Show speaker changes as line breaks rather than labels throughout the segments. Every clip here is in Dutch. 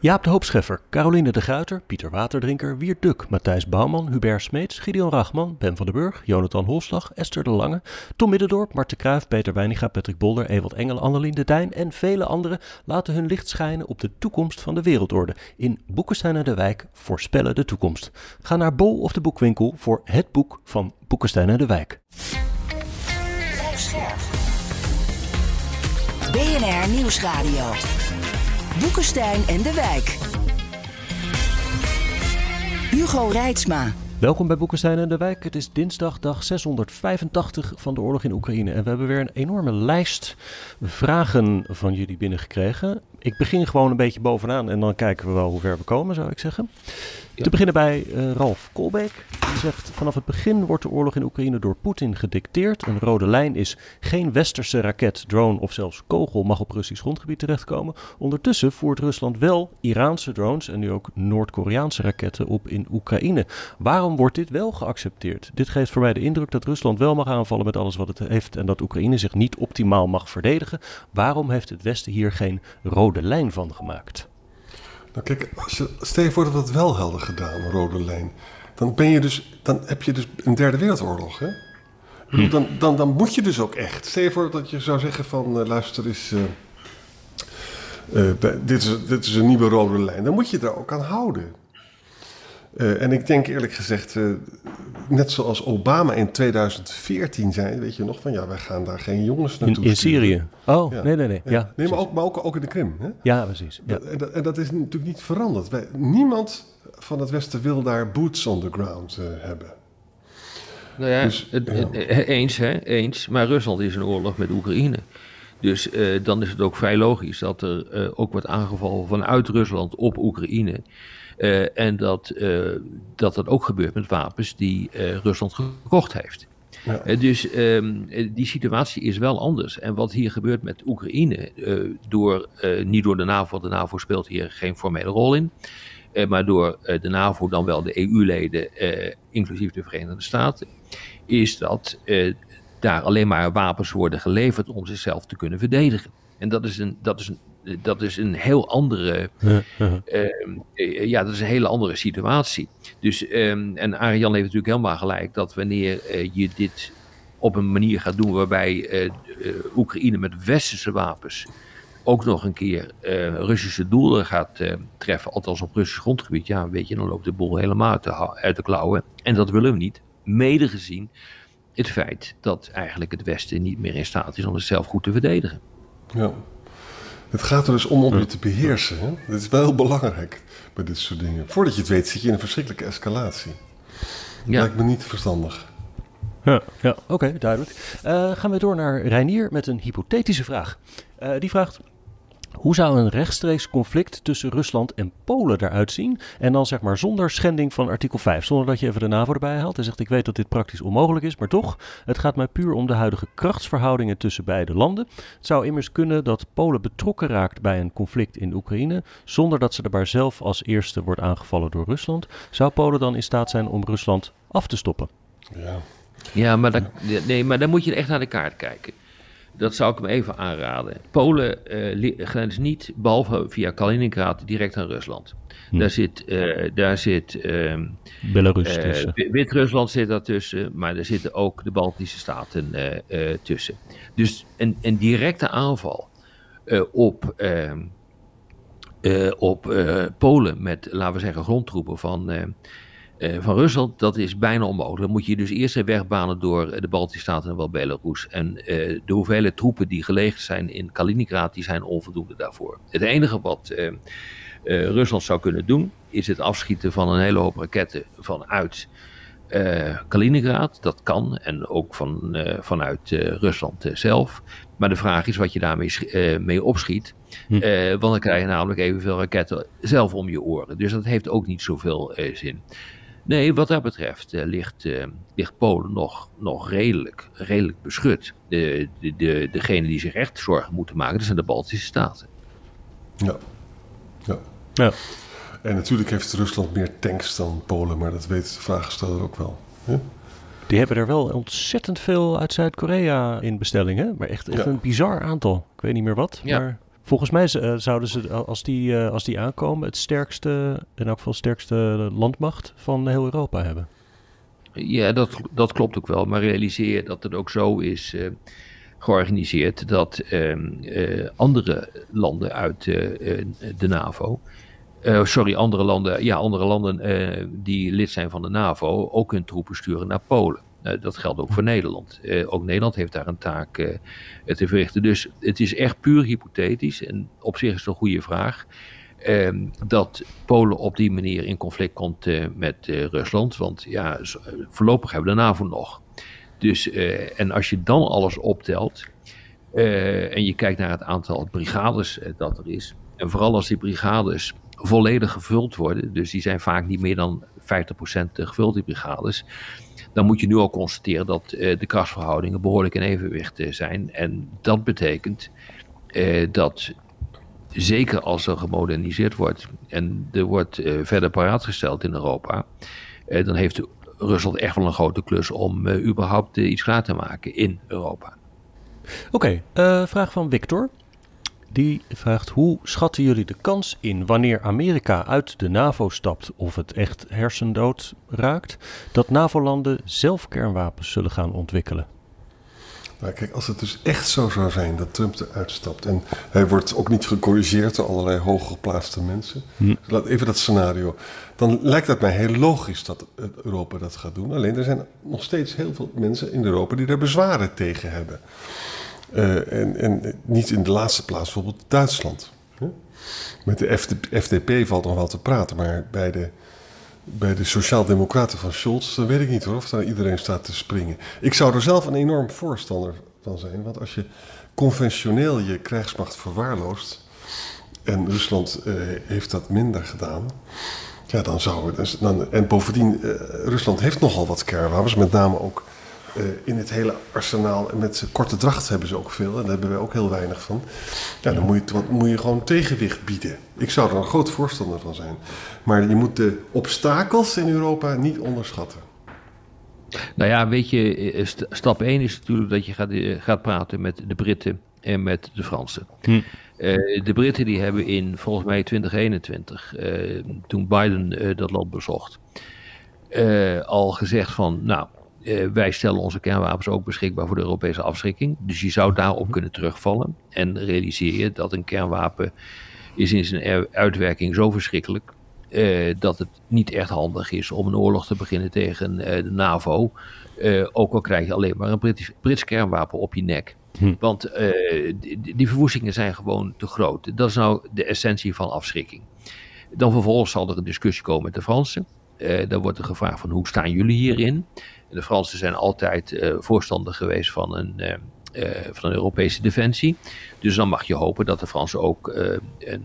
Jaap de Hoopscheffer, Caroline de Guiter, Pieter Waterdrinker, Wiert Duk, Matthijs Bouwman, Hubert Smeets, Gideon Rachman, Ben van den Burg, Jonathan Holslag, Esther de Lange, Tom Middendorp, Marten Kruijf, Peter Weiniga, Patrick Bolder, Ewald Engel, Annelien de Dijn en vele anderen laten hun licht schijnen op de toekomst van de wereldorde. In Boekenstein en de Wijk voorspellen de toekomst. Ga naar Bol of de Boekwinkel voor het boek van Boekenstein en de Wijk.
BNR Nieuwsradio. Boekenstein en de Wijk. Hugo Reitsma.
Welkom bij Boekenstein en de Wijk. Het is dinsdag dag 685 van de oorlog in Oekraïne. En we hebben weer een enorme lijst vragen van jullie binnengekregen. Ik begin gewoon een beetje bovenaan en dan kijken we wel hoe ver we komen, zou ik zeggen. Te beginnen bij uh, Ralf Kolbeek. Die zegt: Vanaf het begin wordt de oorlog in Oekraïne door Poetin gedicteerd. Een rode lijn is geen westerse raket, drone of zelfs kogel mag op Russisch grondgebied terechtkomen. Ondertussen voert Rusland wel Iraanse drones en nu ook Noord-Koreaanse raketten op in Oekraïne. Waarom wordt dit wel geaccepteerd? Dit geeft voor mij de indruk dat Rusland wel mag aanvallen met alles wat het heeft en dat Oekraïne zich niet optimaal mag verdedigen. Waarom heeft het Westen hier geen rode lijn van gemaakt?
Nou kijk, als je, stel je voor dat we het wel hadden gedaan, een rode lijn. Dan, ben je dus, dan heb je dus een derde wereldoorlog. Hè? Hm. Dan, dan, dan moet je dus ook echt. Stel je voor dat je zou zeggen van uh, luister eens... Uh, uh, dit, is, dit is een nieuwe rode lijn. Dan moet je daar ook aan houden. Uh, en ik denk eerlijk gezegd, uh, net zoals Obama in 2014 zei, weet je nog van ja, wij gaan daar geen jongens naartoe.
In, in Syrië. Oh, ja. nee, nee, nee. Ja,
nee, maar ook, maar ook, ook in de Krim. Hè?
Ja, precies. Ja.
En, dat, en, dat, is natuurlijk niet veranderd. Wij, niemand van het Westen wil daar boots on the ground uh, hebben.
Nou ja, dus, het, ja. eens, hè, eens. Maar Rusland is in oorlog met Oekraïne. Dus uh, dan is het ook vrij logisch dat er uh, ook wordt aangevallen vanuit Rusland op Oekraïne. Uh, en dat, dat dat ook gebeurt met wapens die Rusland gekocht heeft. Ja. dus um, die situatie is wel anders. En wat hier gebeurt met Oekraïne, door, niet door de NAVO, de NAVO speelt hier geen formele rol in. maar door de NAVO dan wel de EU-leden, inclusief de Verenigde Staten, is dat daar alleen maar wapens worden geleverd om zichzelf te kunnen verdedigen. En dat is een, dat is een, dat is een heel andere. Ja, ja. Uh, ja, dat is een hele andere situatie. Dus, um, en Arjan heeft natuurlijk helemaal gelijk dat wanneer uh, je dit op een manier gaat doen waarbij uh, Oekraïne met westerse wapens ook nog een keer Russische doelen gaat treffen, althans op Russisch grondgebied, ja, weet je, dan loopt de boel helemaal uit de, uit de klauwen. En dat willen we niet. Mede gezien het feit dat eigenlijk het Westen niet meer in staat is om zichzelf goed te verdedigen.
Ja. Het gaat er dus om om je te beheersen. Hè? Dat is wel heel belangrijk bij dit soort dingen. Voordat je het weet zit je in een verschrikkelijke escalatie. Ja. Lijkt me niet verstandig.
Ja, ja oké, okay, duidelijk. Uh, gaan we door naar Reinier met een hypothetische vraag. Uh, die vraagt: hoe zou een rechtstreeks conflict tussen Rusland en Polen eruit zien? En dan zeg maar zonder schending van artikel 5, zonder dat je even de NAVO erbij haalt. Hij zegt, ik weet dat dit praktisch onmogelijk is, maar toch, het gaat mij puur om de huidige krachtsverhoudingen tussen beide landen. Het zou immers kunnen dat Polen betrokken raakt bij een conflict in Oekraïne, zonder dat ze er maar zelf als eerste wordt aangevallen door Rusland. Zou Polen dan in staat zijn om Rusland af te stoppen?
Ja.
Ja, maar, dan, nee, maar dan moet je echt naar de kaart kijken. Dat zou ik hem even aanraden. Polen uh, grenst niet, behalve via Kaliningrad, direct aan Rusland. Hm. Daar zit, uh, daar zit uh,
Belarus tussen.
Wit-Rusland zit daartussen, maar er zitten ook de Baltische Staten tussen. Dus een, een directe aanval op, ehm, op Polen met, laten we zeggen, grondtroepen van uh, van Rusland, dat is bijna onmogelijk. Dan moet je dus eerst wegbanen door de Baltische Staten en wel Belarus. En uh, de hoeveelheid troepen die gelegen zijn in Kaliningrad, die zijn onvoldoende daarvoor. Het enige wat uh, Rusland zou kunnen doen, is het afschieten van een hele hoop raketten vanuit Kaliningrad. Dat kan, en ook van, vanuit Rusland zelf. Maar de vraag is wat je daarmee mee opschiet. Hm. want dan krijg je namelijk evenveel raketten zelf om je oren. Dus dat heeft ook niet zoveel zin. Nee, wat dat betreft ligt, ligt Polen nog, nog redelijk, redelijk beschut. De, de, de, degene die zich echt zorgen moeten maken, dat zijn de Baltische Staten.
Ja. ja. ja. En natuurlijk heeft Rusland meer tanks dan Polen, maar dat weet de vraagsteller ook wel.
Die hebben er wel ontzettend veel uit Zuid-Korea in bestellingen. Maar echt, echt een bizar aantal. Ik weet niet meer wat. Ja. Maar volgens mij eh, zouden ze, als die, eh, als die aankomen, het sterkste, in elk geval sterkste landmacht van heel Europa hebben.
Ja, dat, dat klopt ook wel. Maar realiseer dat het ook zo is georganiseerd dat ehm, andere landen uit de NAVO sorry, andere landen, ja, andere landen die lid zijn van de NAVO ook hun troepen sturen naar Polen. Uh, dat geldt ook voor Nederland. ook Nederland heeft daar een taak te verrichten. Dus het is echt puur hypothetisch en op zich is het een goede vraag. Ehm, dat Polen op die manier in conflict komt met Rusland. Want ja, voorlopig hebben we de NAVO nog. Dus, en als je dan alles optelt en je kijkt naar het aantal brigades dat er is. En vooral als die brigades volledig gevuld worden. Dus die zijn vaak niet meer dan 50% gevuld, die brigades. Dan moet je nu al constateren dat uh, de krachtsverhoudingen behoorlijk in evenwicht uh, zijn. En dat betekent uh, dat zeker als er gemoderniseerd wordt en er wordt verder paraat gesteld in Europa, dan heeft Rusland echt wel een grote klus om überhaupt iets klaar te maken in Europa.
Oké, vraag van Victor. Die vraagt hoe schatten jullie de kans in wanneer Amerika uit de NAVO stapt of het echt hersendood raakt, dat NAVO-landen zelf kernwapens zullen gaan ontwikkelen?
Nou, kijk, als het dus echt zo zou zijn dat Trump eruit stapt en hij wordt ook niet gecorrigeerd door allerlei hooggeplaatste mensen, hm. laat even dat scenario, dan lijkt het mij heel logisch dat Europa dat gaat doen. Alleen er zijn nog steeds heel veel mensen in Europa die er bezwaren tegen hebben. Uh, en, en, niet in de laatste plaats bijvoorbeeld Duitsland. Met de FDP valt nog wel te praten, maar bij de, bij de Sociaaldemocraten van Scholz, dan weet ik niet hoor, of daar iedereen staat te springen. Ik zou er zelf een enorm voorstander van zijn, want als je conventioneel je krijgsmacht verwaarloost, en Rusland uh, heeft dat minder gedaan, ja, dan zou het. Dan, en bovendien, uh, Rusland heeft nogal wat kernwapens, met name ook uh, in het hele arsenaal. En met korte dracht hebben ze ook veel. En daar hebben wij ook heel weinig van. Ja, dan moet je, wat, moet je gewoon tegenwicht bieden. Ik zou er een groot voorstander van zijn. Maar je moet de obstakels in Europa niet onderschatten.
Nou ja, weet je, eh, stap 1 is natuurlijk dat je gaat, eh, gaat praten met de Britten en met de Fransen. Hm. Uh, de Britten die hebben in volgens mij 2021, uh, toen Biden dat land bezocht, al gezegd van, nou, uh, wij stellen onze kernwapens ook beschikbaar voor de Europese afschrikking. Dus je zou daarop mhm. kunnen terugvallen. En realiseer je dat een kernwapen is in zijn uitwerking zo verschrikkelijk. Uh, dat het niet echt handig is om een oorlog te beginnen tegen uh, de NAVO. ook al krijg je alleen maar een Britisch, Brits kernwapen op je nek. Hm. Want die, die verwoestingen zijn gewoon te groot. Dat is nou de essentie van afschrikking. Dan vervolgens zal er een discussie komen met de Fransen. Dan wordt er gevraagd van hoe staan jullie hierin? De Fransen zijn altijd uh, voorstander geweest van een, uh, van een Europese defensie. Dus dan mag je hopen dat de Fransen ook een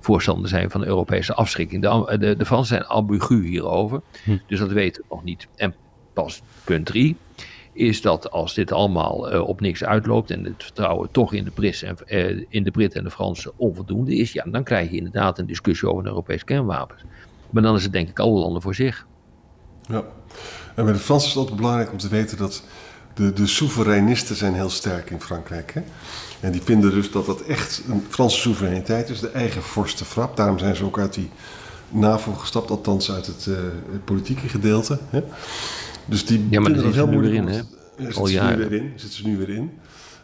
voorstander zijn van de Europese afschrikking. De, de, de Fransen zijn ambigu hierover, hm. dus dat weten we nog niet. En pas punt drie is dat als dit allemaal uh, op niks uitloopt en het vertrouwen toch in de, Brit en, uh, in de Britten en de Fransen onvoldoende is, ja, dan krijg je inderdaad een discussie over een Europees kernwapens. Maar dan is het denk ik alle landen voor zich.
Ja. En bij de Fransen is het ook belangrijk om te weten dat de, de soevereinisten zijn heel sterk in Frankrijk. Hè? En die vinden dus dat dat echt een Franse soevereiniteit is, de eigen vorstenfrap. Daarom zijn ze ook uit die NAVO gestapt, althans uit het, uh, politieke gedeelte. Hè? Dus die
ja, maar moeilijk. Weer in, hè?
Zitten ze nu weer in, zitten ze nu weer in.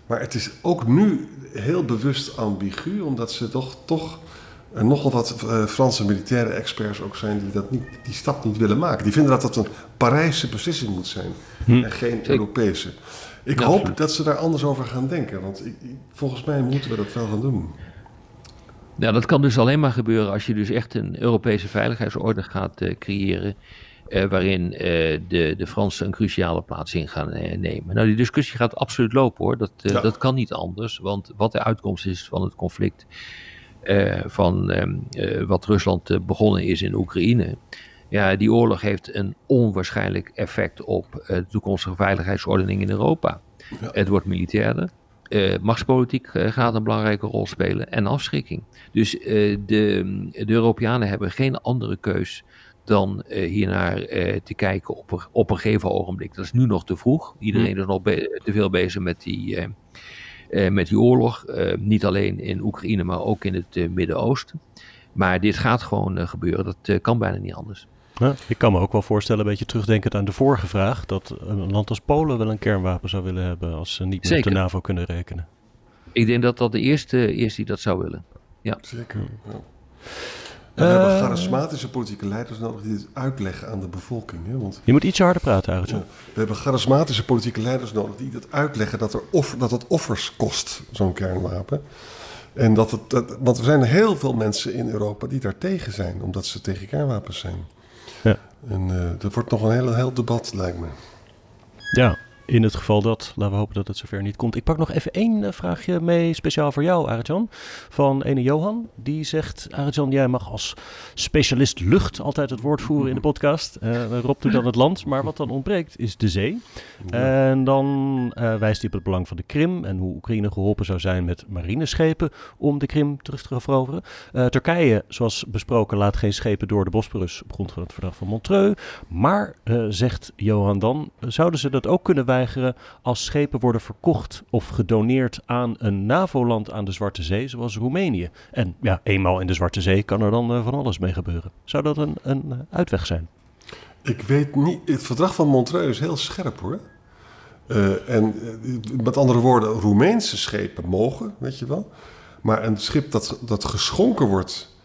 Maar het is ook nu heel bewust ambigu, omdat ze toch, toch en nogal wat uh, Franse militaire experts ook zijn die dat niet, die stap niet willen maken. Die vinden dat dat een Parijse beslissing moet zijn hm. en geen Europese. Ik hoop dat ze daar anders over gaan denken, want ik, volgens mij moeten we dat wel gaan doen.
Nou, dat kan dus alleen maar gebeuren als je dus echt een Europese veiligheidsorde gaat uh, creëren. Uh, waarin de, de Fransen een cruciale plaats in gaan nemen. Nou, die discussie gaat absoluut lopen hoor. Dat, dat kan niet anders. Want wat de uitkomst is van het conflict, van um, uh, wat Rusland uh, begonnen is in Oekraïne. Ja, die oorlog heeft een onwaarschijnlijk effect op de toekomstige veiligheidsordening in Europa. Het wordt militairder. Uh, machtspolitiek gaat een belangrijke rol spelen en afschrikking. Dus de, de Europeanen hebben geen andere keus dan hiernaar te kijken op een, op een gegeven ogenblik. Dat is nu nog te vroeg. Iedereen hm. is nog te veel bezig met die, met die oorlog. niet alleen in Oekraïne, maar ook in het Midden-Oosten. Maar dit gaat gewoon gebeuren. Dat kan bijna niet anders.
Ja, ik kan me ook wel voorstellen, een beetje terugdenkend aan de vorige vraag, dat een land als Polen wel een kernwapen zou willen hebben als ze niet meer op de NAVO kunnen rekenen.
Ik denk dat dat de eerste is die dat zou willen. Ja.
Zeker. Ja we hebben eh. charismatische politieke leiders nodig die het uitleggen aan de bevolking. Hè? Want,
je moet ietsje harder praten eigenlijk.
we hebben charismatische politieke leiders nodig die het uitleggen dat, er offer, dat het offers kost, zo'n kernwapen. En dat het, dat, want er zijn heel veel mensen in Europa die daar tegen zijn, omdat ze tegen kernwapens zijn. Ja. En uh, dat wordt nog een heel, heel debat, lijkt me.
Ja, in het geval dat, laten we hopen dat het zover niet komt. Ik pak nog even één eh, vraagje mee, speciaal voor jou, Arjan. Van ene Johan. Die zegt, Arjan, jij mag als specialist lucht altijd het woord voeren in de podcast. Uh, Rob doet dan het land, maar wat dan ontbreekt is de zee. En dan uh, wijst hij op het belang van de Krim en hoe Oekraïne geholpen zou zijn met marineschepen om de Krim terug te veroveren. Uh, Turkije, zoals besproken, laat geen schepen door de Bosporus op grond van het verdrag van Montreux. Maar, zegt Johan dan, zouden ze dat ook kunnen wijzen als schepen worden verkocht of gedoneerd aan een NAVO-land aan de Zwarte Zee, zoals Roemenië. En ja, eenmaal in de Zwarte Zee kan er dan uh, van alles mee gebeuren. Zou dat een, een uh, uitweg zijn?
Ik weet niet. Het verdrag van Montreux is heel scherp hoor. Uh, en met andere woorden, Roemeense schepen mogen, weet je wel. Maar een schip dat, dat geschonken wordt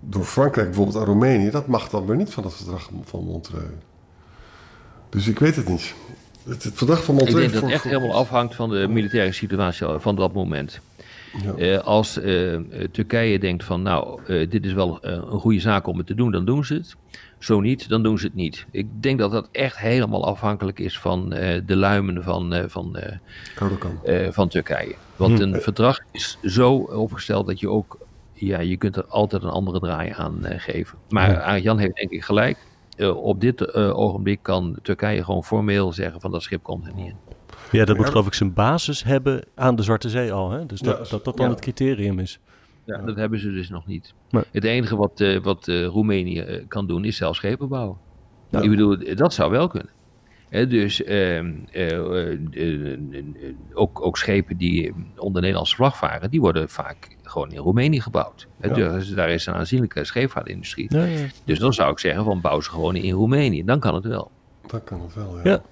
door Frankrijk bijvoorbeeld aan Roemenië, dat mag dan weer niet van het verdrag van Montreux. Dus ik weet het niet. Het, verdrag van Montreux...
Ik denk dat het echt helemaal afhangt van de militaire situatie van dat moment. Ja. Uh, als uh, Turkije denkt van nou, uh, dit is wel een goede zaak om het te doen, dan doen ze het. Zo niet, dan doen ze het niet. Ik denk dat dat echt helemaal afhankelijk is van de luimen van, van, van Turkije. Want hm. een verdrag is zo opgesteld dat je ook, ja, je kunt er altijd een andere draai aan geven. Maar Jan heeft denk ik gelijk. Eh, op dit uh, ogenblik kan Turkije gewoon formeel zeggen van dat schip komt er niet in.
Ja, dat moet geloof ik zijn basis hebben aan de Zwarte Zee al. Hè? Dus dat dat, dat dan het criterium is.
Ja, dat hebben ze dus nog niet. Het enige wat, uh, wat Roemenië kan doen is zelf schepen bouwen. Ik bedoel, dat zou wel kunnen dus ehm, eh, eh, eh, ook, ook, schepen die onder Nederlandse vlag varen, die worden vaak gewoon in Roemenië gebouwd. Dus daar is een aanzienlijke scheepvaartindustrie. Ja, ja. Dus dan zou ik zeggen, van bouw ze gewoon in Roemenië. Dan kan het wel.
Dan kan het wel, ja.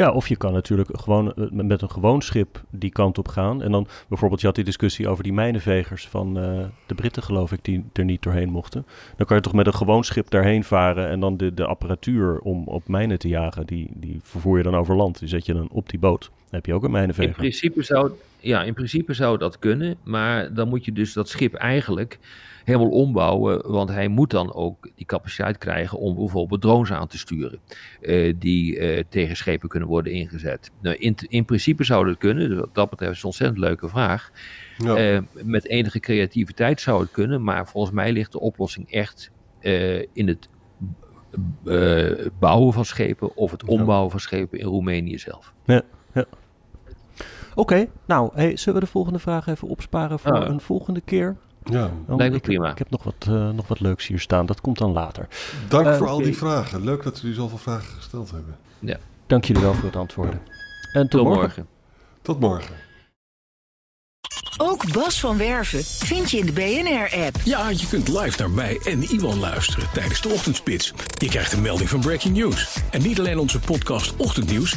Ja, of je kan natuurlijk gewoon eh, met een gewoon schip die kant op gaan. En dan bijvoorbeeld, je had die discussie over die mijnenvegers van uh, de Britten, geloof ik, die er niet doorheen mochten. Dan kan je toch met een gewoon schip daarheen varen en dan de, de apparatuur om op mijnen te jagen, die, die vervoer je dan over land. Die zet je dan op die boot. Dan heb je ook een mijnenveger.
In principe zou, ja, in principe zou dat kunnen, maar dan moet je dus dat schip eigenlijk helemaal ombouwen. Want hij moet dan ook die capaciteit krijgen om bijvoorbeeld drones aan te sturen. Uh, die uh, tegen schepen kunnen worden ingezet. Nou, in, in principe zou dat kunnen. Dus wat dat betreft is een ontzettend leuke vraag. Ja. Uh, met enige creativiteit zou het kunnen. Maar volgens mij ligt de oplossing echt in het bouwen van schepen. Of het ombouwen van schepen in Roemenië zelf.
Ja, ja. Oké, nou, hey, zullen we de volgende vraag even opsparen voor ah. een volgende keer?
Ja, lijkt me prima.
Ik heb nog wat, uh, nog wat leuks hier staan. Dat komt dan later.
Dank uh, voor al die vragen. Leuk dat jullie zoveel vragen gesteld hebben.
Ja. Dank jullie wel voor het antwoorden. En tot, tot morgen. morgen.
Tot morgen.
Ook Bas van Werven vind je in de BNR-app.
Ja, je kunt live naar mij en Iwan luisteren tijdens de ochtendspits. Je krijgt een melding van Breaking News. En niet alleen onze podcast Ochtendnieuws,